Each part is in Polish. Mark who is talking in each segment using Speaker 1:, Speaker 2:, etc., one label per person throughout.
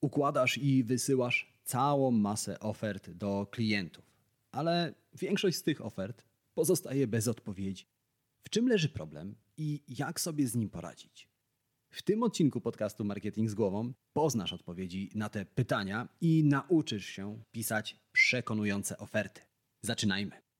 Speaker 1: Układasz i wysyłasz całą masę ofert do klientów, ale większość z tych ofert pozostaje bez odpowiedzi. W czym leży problem i jak sobie z nim poradzić? W tym odcinku podcastu Marketing z Głową poznasz odpowiedzi na te pytania i nauczysz się pisać przekonujące oferty. Zaczynajmy.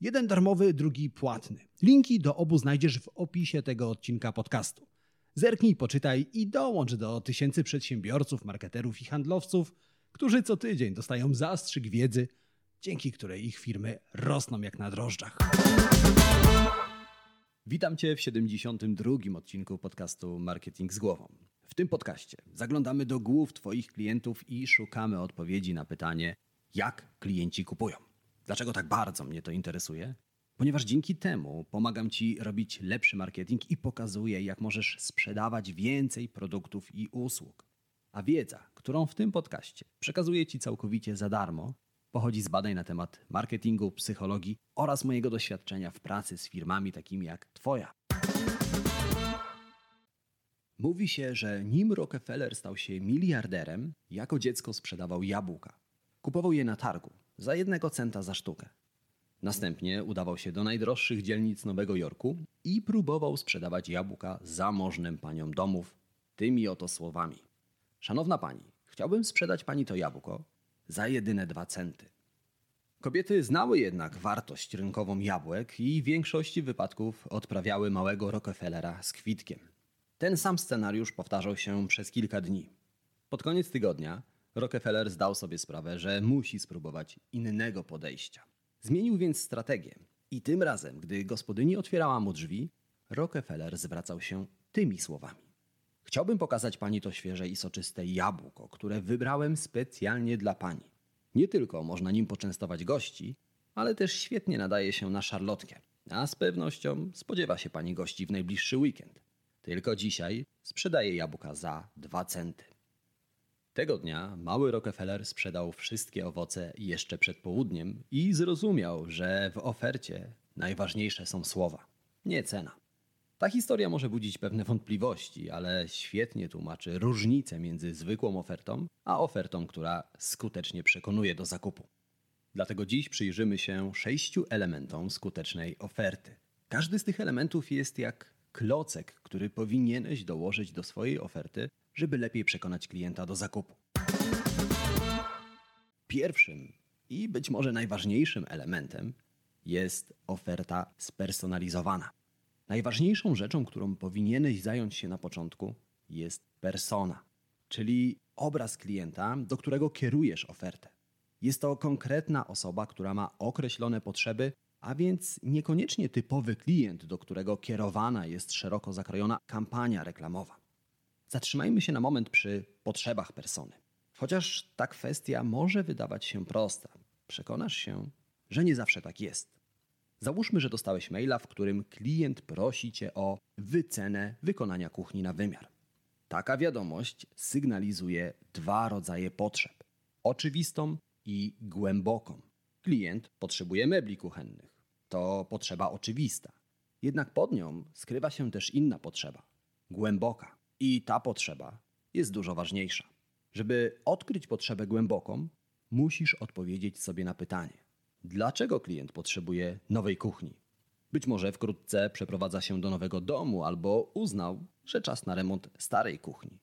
Speaker 1: Jeden darmowy, drugi płatny. Linki do obu znajdziesz w opisie tego odcinka podcastu. Zerknij, poczytaj i dołącz do tysięcy przedsiębiorców, marketerów i handlowców, którzy co tydzień dostają zastrzyk wiedzy, dzięki której ich firmy rosną jak na drożdżach. Witam Cię w 72. odcinku podcastu Marketing z Głową. W tym podcaście zaglądamy do głów Twoich klientów i szukamy odpowiedzi na pytanie, jak klienci kupują. Dlaczego tak bardzo mnie to interesuje? Ponieważ dzięki temu pomagam Ci robić lepszy marketing i pokazuję, jak możesz sprzedawać więcej produktów i usług. A wiedza, którą w tym podcaście przekazuję Ci całkowicie za darmo, pochodzi z badań na temat marketingu, psychologii oraz mojego doświadczenia w pracy z firmami takimi jak Twoja. Mówi się, że nim Rockefeller stał się miliarderem, jako dziecko sprzedawał jabłka. Kupował je na targu za jednego centa za sztukę. Następnie udawał się do najdroższych dzielnic Nowego Jorku i próbował sprzedawać jabłka zamożnym paniom domów tymi oto słowami. Szanowna pani, chciałbym sprzedać pani to jabłko za jedyne dwa centy. Kobiety znały jednak wartość rynkową jabłek i w większości wypadków odprawiały małego Rockefellera z kwitkiem. Ten sam scenariusz powtarzał się przez kilka dni. Pod koniec tygodnia Rockefeller zdał sobie sprawę, że musi spróbować innego podejścia. Zmienił więc strategię i tym razem, gdy gospodyni otwierała mu drzwi, Rockefeller zwracał się tymi słowami. Chciałbym pokazać pani to świeże i soczyste jabłko, które wybrałem specjalnie dla pani. Nie tylko można nim poczęstować gości, ale też świetnie nadaje się na szarlotkę. A z pewnością spodziewa się pani gości w najbliższy weekend. Tylko dzisiaj sprzedaję jabłka za dwa centy. Tego dnia mały Rockefeller sprzedał wszystkie owoce jeszcze przed południem i zrozumiał, że w ofercie najważniejsze są słowa, nie cena. Ta historia może budzić pewne wątpliwości, ale świetnie tłumaczy różnicę między zwykłą ofertą, a ofertą, która skutecznie przekonuje do zakupu. Dlatego dziś przyjrzymy się sześciu elementom skutecznej oferty. Każdy z tych elementów jest jak klocek, który powinieneś dołożyć do swojej oferty, żeby lepiej przekonać klienta do zakupu. Pierwszym i być może najważniejszym elementem jest oferta spersonalizowana. Najważniejszą rzeczą, którą powinieneś zająć się na początku, jest persona, czyli obraz klienta, do którego kierujesz ofertę. Jest to konkretna osoba, która ma określone potrzeby, a więc niekoniecznie typowy klient, do którego kierowana jest szeroko zakrojona kampania reklamowa. Zatrzymajmy się na moment przy potrzebach persony. Chociaż ta kwestia może wydawać się prosta, przekonasz się, że nie zawsze tak jest. Załóżmy, że dostałeś maila, w którym klient prosi cię o wycenę wykonania kuchni na wymiar. Taka wiadomość sygnalizuje dwa rodzaje potrzeb: oczywistą i głęboką. Klient potrzebuje mebli kuchennych. To potrzeba oczywista. Jednak pod nią skrywa się też inna potrzeba głęboka. I ta potrzeba jest dużo ważniejsza. Żeby odkryć potrzebę głęboką, musisz odpowiedzieć sobie na pytanie: dlaczego klient potrzebuje nowej kuchni. Być może wkrótce przeprowadza się do nowego domu albo uznał, że czas na remont starej kuchni.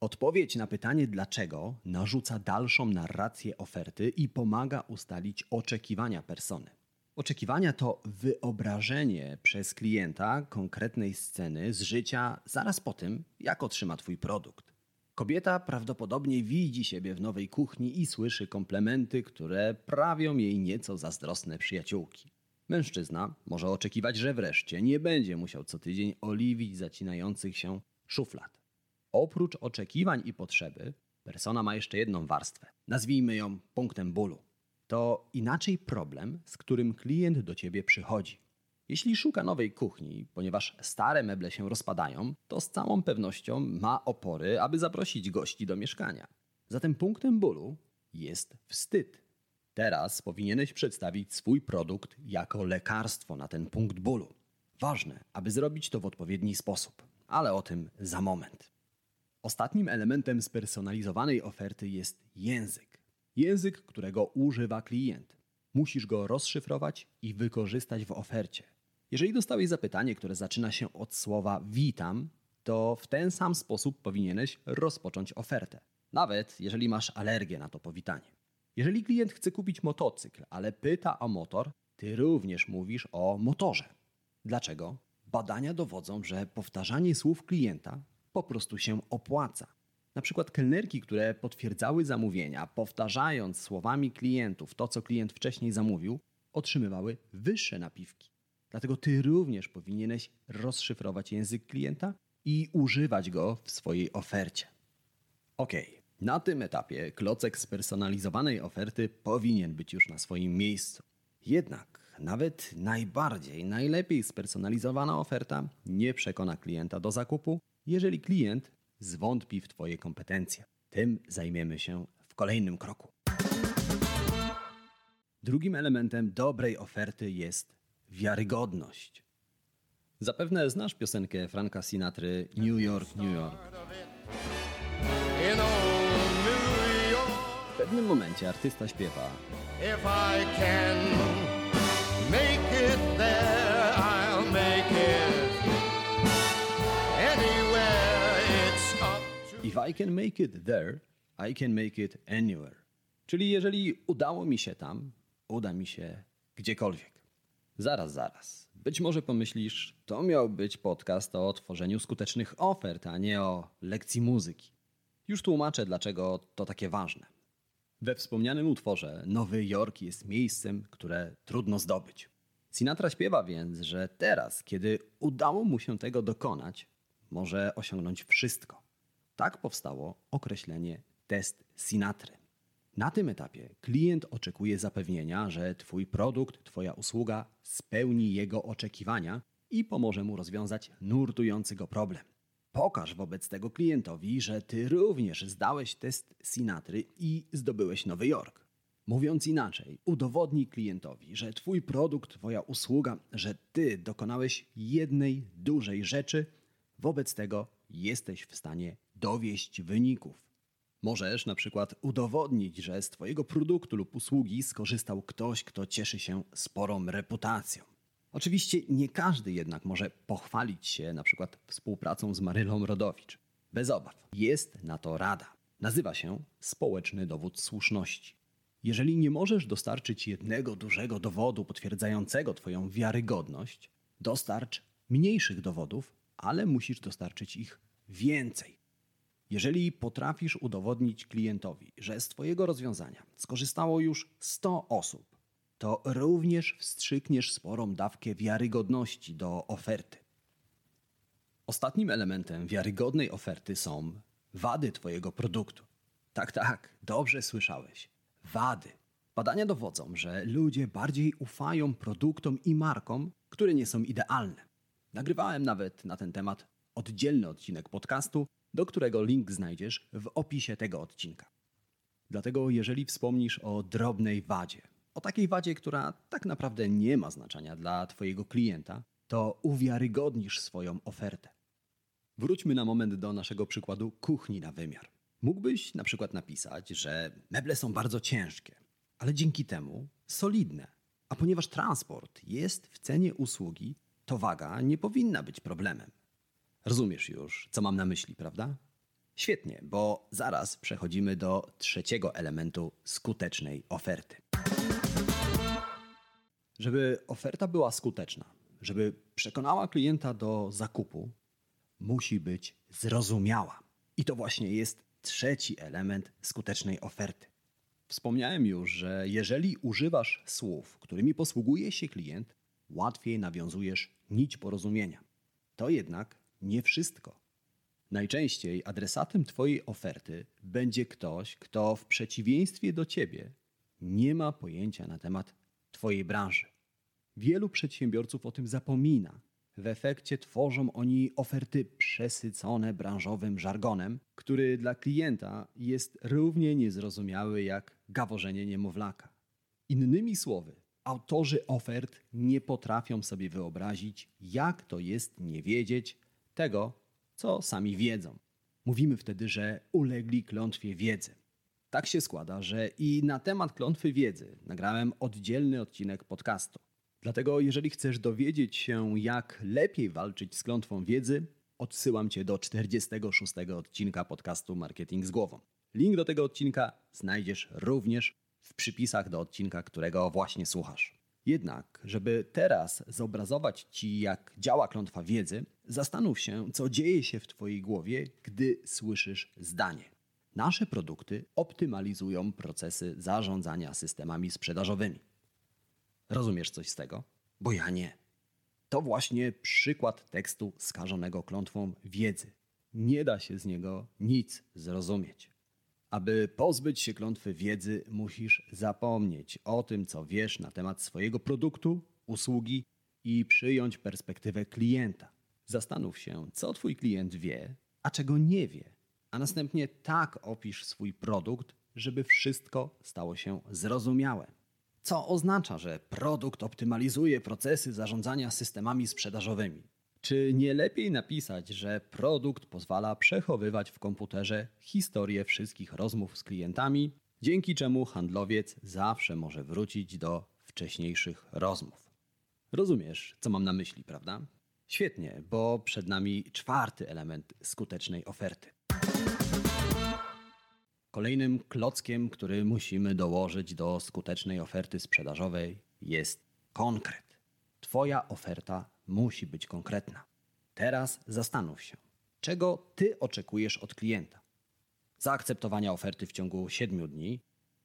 Speaker 1: Odpowiedź na pytanie dlaczego narzuca dalszą narrację oferty i pomaga ustalić oczekiwania persony. Oczekiwania to wyobrażenie przez klienta konkretnej sceny z życia zaraz po tym, jak otrzyma Twój produkt. Kobieta prawdopodobnie widzi siebie w nowej kuchni i słyszy komplementy, które prawią jej nieco zazdrosne przyjaciółki. Mężczyzna może oczekiwać, że wreszcie nie będzie musiał co tydzień oliwić zacinających się szuflad. Oprócz oczekiwań i potrzeby, Persona ma jeszcze jedną warstwę. Nazwijmy ją punktem bólu. To inaczej problem, z którym klient do ciebie przychodzi. Jeśli szuka nowej kuchni, ponieważ stare meble się rozpadają, to z całą pewnością ma opory, aby zaprosić gości do mieszkania. Zatem punktem bólu jest wstyd. Teraz powinieneś przedstawić swój produkt jako lekarstwo na ten punkt bólu. Ważne, aby zrobić to w odpowiedni sposób, ale o tym za moment. Ostatnim elementem spersonalizowanej oferty jest język. Język, którego używa klient. Musisz go rozszyfrować i wykorzystać w ofercie. Jeżeli dostałeś zapytanie, które zaczyna się od słowa witam, to w ten sam sposób powinieneś rozpocząć ofertę. Nawet jeżeli masz alergię na to powitanie. Jeżeli klient chce kupić motocykl, ale pyta o motor, ty również mówisz o motorze. Dlaczego? Badania dowodzą, że powtarzanie słów klienta po prostu się opłaca. Na przykład kelnerki, które potwierdzały zamówienia, powtarzając słowami klientów to, co klient wcześniej zamówił, otrzymywały wyższe napiwki. Dlatego ty również powinieneś rozszyfrować język klienta i używać go w swojej ofercie. Ok, na tym etapie klocek spersonalizowanej oferty powinien być już na swoim miejscu. Jednak nawet najbardziej, najlepiej spersonalizowana oferta nie przekona klienta do zakupu, jeżeli klient zwątpi w Twoje kompetencje. Tym zajmiemy się w kolejnym kroku. Drugim elementem dobrej oferty jest wiarygodność. Zapewne znasz piosenkę Franka Sinatry New York, New York. W pewnym momencie artysta śpiewa
Speaker 2: If I can make it there,
Speaker 1: If I can make it there, I can make it anywhere. Czyli jeżeli udało mi się tam, uda mi się gdziekolwiek. Zaraz, zaraz. Być może pomyślisz, to miał być podcast o tworzeniu skutecznych ofert, a nie o lekcji muzyki. Już tłumaczę, dlaczego to takie ważne. We wspomnianym utworze Nowy Jork jest miejscem, które trudno zdobyć. Sinatra śpiewa więc, że teraz, kiedy udało mu się tego dokonać, może osiągnąć wszystko. Tak powstało określenie test Sinatry. Na tym etapie klient oczekuje zapewnienia, że Twój produkt, Twoja usługa spełni jego oczekiwania i pomoże mu rozwiązać nurtujący go problem. Pokaż wobec tego klientowi, że Ty również zdałeś test Sinatry i zdobyłeś Nowy Jork. Mówiąc inaczej, udowodnij klientowi, że Twój produkt, Twoja usługa, że Ty dokonałeś jednej dużej rzeczy, wobec tego jesteś w stanie dowieść wyników. Możesz na przykład udowodnić, że z Twojego produktu lub usługi skorzystał ktoś, kto cieszy się sporą reputacją. Oczywiście nie każdy jednak może pochwalić się na przykład współpracą z Marylą Rodowicz. Bez obaw. Jest na to rada. Nazywa się społeczny dowód słuszności. Jeżeli nie możesz dostarczyć jednego dużego dowodu potwierdzającego Twoją wiarygodność, dostarcz mniejszych dowodów, ale musisz dostarczyć ich więcej. Jeżeli potrafisz udowodnić klientowi, że z Twojego rozwiązania skorzystało już 100 osób, to również wstrzykniesz sporą dawkę wiarygodności do oferty. Ostatnim elementem wiarygodnej oferty są wady Twojego produktu. Tak, tak, dobrze słyszałeś. Wady. Badania dowodzą, że ludzie bardziej ufają produktom i markom, które nie są idealne. Nagrywałem nawet na ten temat oddzielny odcinek podcastu, do którego link znajdziesz w opisie tego odcinka. Dlatego, jeżeli wspomnisz o drobnej wadzie, o takiej wadzie, która tak naprawdę nie ma znaczenia dla Twojego klienta, to uwiarygodnisz swoją ofertę. Wróćmy na moment do naszego przykładu kuchni na wymiar. Mógłbyś na przykład napisać, że meble są bardzo ciężkie, ale dzięki temu solidne. A ponieważ transport jest w cenie usługi, to waga nie powinna być problemem. Rozumiesz już, co mam na myśli, prawda? Świetnie, bo zaraz przechodzimy do trzeciego elementu skutecznej oferty. Żeby oferta była skuteczna, żeby przekonała klienta do zakupu, musi być zrozumiała. I to właśnie jest trzeci element skutecznej oferty. Wspomniałem już, że jeżeli używasz słów, którymi posługuje się klient, łatwiej nawiązujesz nić porozumienia. To jednak nie wszystko. Najczęściej adresatem Twojej oferty będzie ktoś, kto w przeciwieństwie do Ciebie nie ma pojęcia na temat Twojej branży. Wielu przedsiębiorców o tym zapomina. W efekcie tworzą oni oferty przesycone branżowym żargonem, który dla klienta jest równie niezrozumiały jak gaworzenie niemowlaka. Innymi słowy, autorzy ofert nie potrafią sobie wyobrazić, jak to jest nie wiedzieć tego, co sami wiedzą. Mówimy wtedy, że ulegli klątwie wiedzy. Tak się składa, że i na temat klątwy wiedzy nagrałem oddzielny odcinek podcastu. Dlatego, jeżeli chcesz dowiedzieć się, jak lepiej walczyć z klątwą wiedzy, odsyłam Cię do 46 odcinka podcastu Marketing z Głową. Link do tego odcinka znajdziesz również w przypisach do odcinka, którego właśnie słuchasz. Jednak, żeby teraz zobrazować Ci, jak działa klątwa wiedzy, zastanów się, co dzieje się w Twojej głowie, gdy słyszysz zdanie. Nasze produkty optymalizują procesy zarządzania systemami sprzedażowymi. Rozumiesz coś z tego? Bo ja nie. To właśnie przykład tekstu skażonego klątwą wiedzy. Nie da się z niego nic zrozumieć. Aby pozbyć się klątwy wiedzy, musisz zapomnieć o tym, co wiesz na temat swojego produktu, usługi i przyjąć perspektywę klienta. Zastanów się, co Twój klient wie, a czego nie wie, a następnie tak opisz swój produkt, żeby wszystko stało się zrozumiałe. Co oznacza, że produkt optymalizuje procesy zarządzania systemami sprzedażowymi? Czy nie lepiej napisać, że produkt pozwala przechowywać w komputerze historię wszystkich rozmów z klientami, dzięki czemu handlowiec zawsze może wrócić do wcześniejszych rozmów? Rozumiesz, co mam na myśli, prawda? Świetnie, bo przed nami czwarty element skutecznej oferty. Kolejnym klockiem, który musimy dołożyć do skutecznej oferty sprzedażowej jest konkret. Twoja oferta musi być konkretna. Teraz zastanów się, czego ty oczekujesz od klienta. Zaakceptowania oferty w ciągu 7 dni,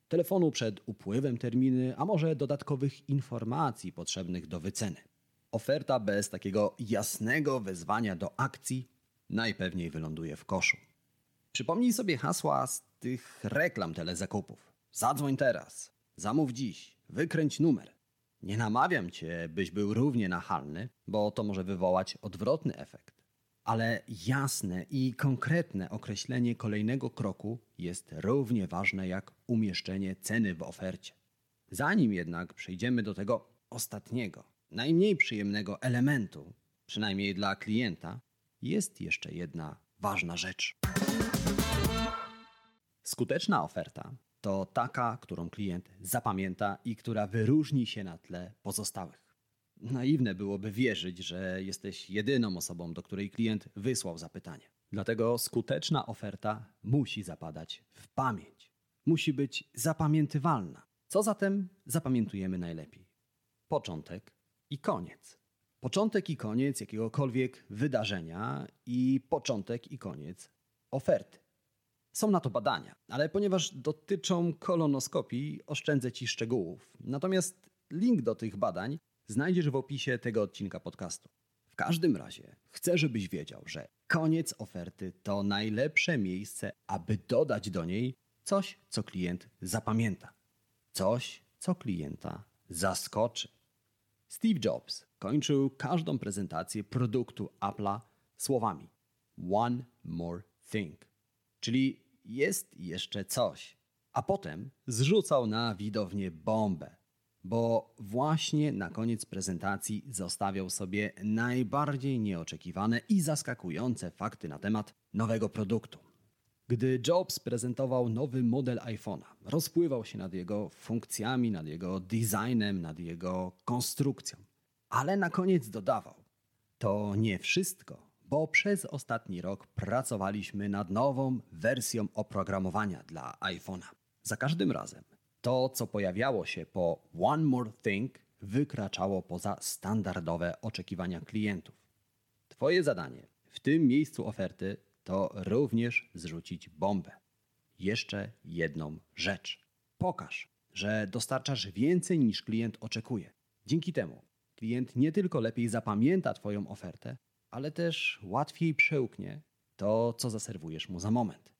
Speaker 1: telefonu przed upływem terminy, a może dodatkowych informacji potrzebnych do wyceny. Oferta bez takiego jasnego wezwania do akcji najpewniej wyląduje w koszu. Przypomnij sobie hasła z tych reklam telezakupów. Zadzwoń teraz, zamów dziś, wykręć numer. Nie namawiam cię, byś był równie nachalny, bo to może wywołać odwrotny efekt. Ale jasne i konkretne określenie kolejnego kroku jest równie ważne jak umieszczenie ceny w ofercie. Zanim jednak przejdziemy do tego ostatniego, najmniej przyjemnego elementu, przynajmniej dla klienta, jest jeszcze jedna ważna rzecz. Skuteczna oferta to taka, którą klient zapamięta i która wyróżni się na tle pozostałych. Naiwne byłoby wierzyć, że jesteś jedyną osobą, do której klient wysłał zapytanie. Dlatego skuteczna oferta musi zapadać w pamięć. Musi być zapamiętywalna. Co zatem zapamiętujemy najlepiej? Początek i koniec. Początek i koniec jakiegokolwiek wydarzenia i początek i koniec oferty. Są na to badania, ale ponieważ dotyczą kolonoskopii, oszczędzę Ci szczegółów. Natomiast link do tych badań znajdziesz w opisie tego odcinka podcastu. W każdym razie chcę, żebyś wiedział, że koniec oferty to najlepsze miejsce, aby dodać do niej coś, co klient zapamięta. Coś, co klienta zaskoczy. Steve Jobs kończył każdą prezentację produktu Apple'a słowami One more thing czyli jest jeszcze coś. A potem zrzucał na widownię bombę, bo właśnie na koniec prezentacji zostawiał sobie najbardziej nieoczekiwane i zaskakujące fakty na temat nowego produktu. Gdy Jobs prezentował nowy model iPhone'a, rozpływał się nad jego funkcjami, nad jego designem, nad jego konstrukcją. Ale na koniec dodawał: To nie wszystko bo przez ostatni rok pracowaliśmy nad nową wersją oprogramowania dla iPhone'a. Za każdym razem to, co pojawiało się po One More Thing, wykraczało poza standardowe oczekiwania klientów. Twoje zadanie w tym miejscu oferty to również zrzucić bombę. Jeszcze jedną rzecz. Pokaż, że dostarczasz więcej niż klient oczekuje. Dzięki temu klient nie tylko lepiej zapamięta Twoją ofertę, ale też łatwiej przełknie to, co zaserwujesz mu za moment.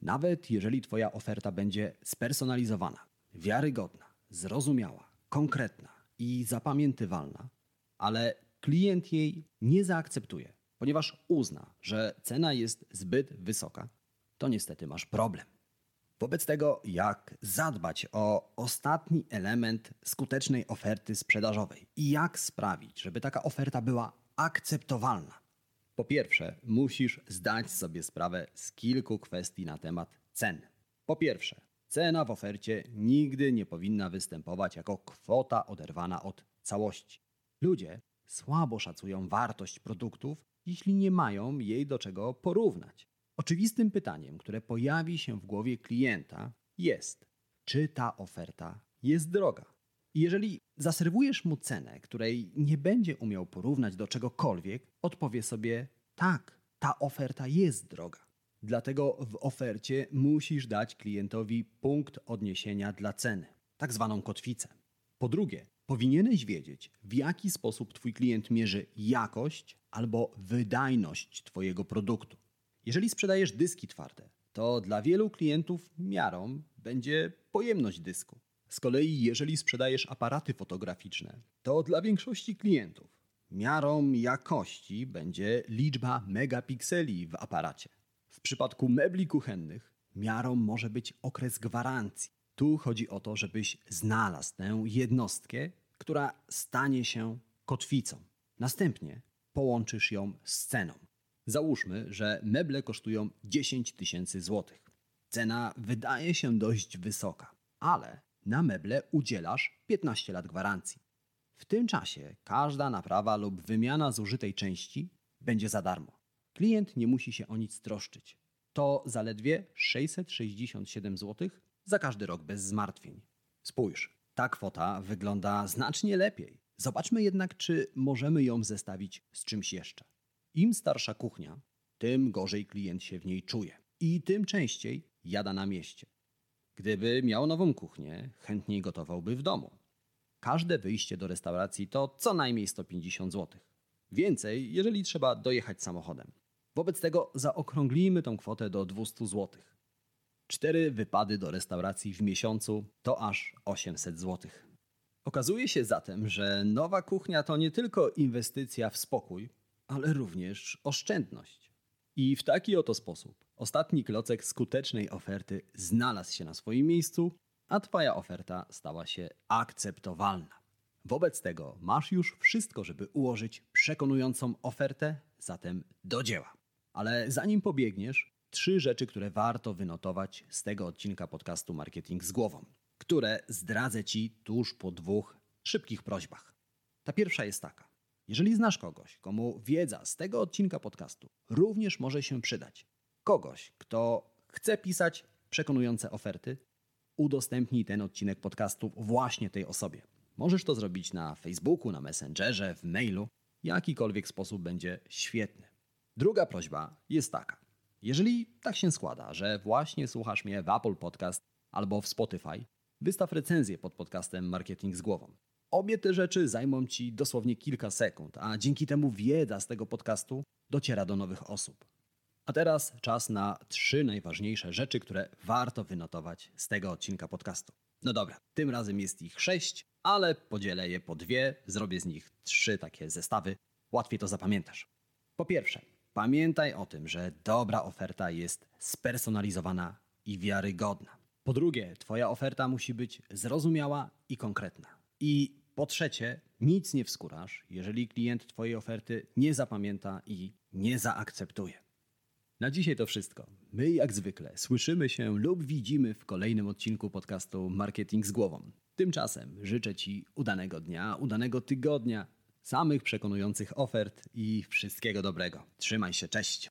Speaker 1: Nawet jeżeli Twoja oferta będzie spersonalizowana, wiarygodna, zrozumiała, konkretna i zapamiętywalna, ale klient jej nie zaakceptuje, ponieważ uzna, że cena jest zbyt wysoka, to niestety masz problem. Wobec tego, jak zadbać o ostatni element skutecznej oferty sprzedażowej i jak sprawić, żeby taka oferta była akceptowalna? Po pierwsze, musisz zdać sobie sprawę z kilku kwestii na temat cen. Po pierwsze, cena w ofercie nigdy nie powinna występować jako kwota oderwana od całości. Ludzie słabo szacują wartość produktów, jeśli nie mają jej do czego porównać. Oczywistym pytaniem, które pojawi się w głowie klienta jest, czy ta oferta jest droga. Jeżeli zaserwujesz mu cenę, której nie będzie umiał porównać do czegokolwiek, odpowie sobie tak, ta oferta jest droga. Dlatego w ofercie musisz dać klientowi punkt odniesienia dla ceny, tak zwaną kotwicę. Po drugie, powinieneś wiedzieć, w jaki sposób Twój klient mierzy jakość albo wydajność Twojego produktu. Jeżeli sprzedajesz dyski twarde, to dla wielu klientów miarą będzie pojemność dysku. Z kolei, jeżeli sprzedajesz aparaty fotograficzne, to dla większości klientów miarą jakości będzie liczba megapikseli w aparacie. W przypadku mebli kuchennych miarą może być okres gwarancji. Tu chodzi o to, żebyś znalazł tę jednostkę, która stanie się kotwicą. Następnie połączysz ją z ceną. Załóżmy, że meble kosztują 10 tysięcy złotych. Cena wydaje się dość wysoka, ale na meble udzielasz 15 lat gwarancji. W tym czasie każda naprawa lub wymiana zużytej części będzie za darmo. Klient nie musi się o nic troszczyć. To zaledwie 667 zł za każdy rok bez zmartwień. Spójrz, ta kwota wygląda znacznie lepiej. Zobaczmy jednak, czy możemy ją zestawić z czymś jeszcze. Im starsza kuchnia, tym gorzej klient się w niej czuje i tym częściej jada na mieście. Gdyby miał nową kuchnię, chętniej gotowałby w domu. Każde wyjście do restauracji to co najmniej 150 zł. Więcej, jeżeli trzeba dojechać samochodem. Wobec tego zaokrąglimy tą kwotę do 200 zł. Cztery wypady do restauracji w miesiącu to aż 800 zł. Okazuje się zatem, że nowa kuchnia to nie tylko inwestycja w spokój, ale również oszczędność. I w taki oto sposób ostatni klocek skutecznej oferty znalazł się na swoim miejscu, a Twoja oferta stała się akceptowalna. Wobec tego masz już wszystko, żeby ułożyć przekonującą ofertę, zatem do dzieła. Ale zanim pobiegniesz, trzy rzeczy, które warto wynotować z tego odcinka podcastu Marketing z głową, które zdradzę Ci tuż po dwóch szybkich prośbach. Ta pierwsza jest taka. Jeżeli znasz kogoś, komu wiedza z tego odcinka podcastu również może się przydać, kogoś, kto chce pisać przekonujące oferty, udostępnij ten odcinek podcastu właśnie tej osobie. Możesz to zrobić na Facebooku, na Messengerze, w mailu. Jakikolwiek sposób będzie świetny. Druga prośba jest taka. Jeżeli tak się składa, że właśnie słuchasz mnie w Apple Podcast albo w Spotify, wystaw recenzję pod podcastem Marketing z głową. Obie te rzeczy zajmą Ci dosłownie kilka sekund, a dzięki temu wiedza z tego podcastu dociera do nowych osób. A teraz czas na trzy najważniejsze rzeczy, które warto wynotować z tego odcinka podcastu. No dobra, tym razem jest ich sześć, ale podzielę je po dwie, zrobię z nich trzy takie zestawy. Łatwiej to zapamiętasz. Po pierwsze, pamiętaj o tym, że dobra oferta jest spersonalizowana i wiarygodna. Po drugie, Twoja oferta musi być zrozumiała i konkretna. I po trzecie, nic nie wskurasz, jeżeli klient Twojej oferty nie zapamięta i nie zaakceptuje. Na dzisiaj to wszystko. My, jak zwykle, słyszymy się lub widzimy w kolejnym odcinku podcastu Marketing z głową. Tymczasem życzę Ci udanego dnia, udanego tygodnia, samych przekonujących ofert i wszystkiego dobrego. Trzymaj się, cześć!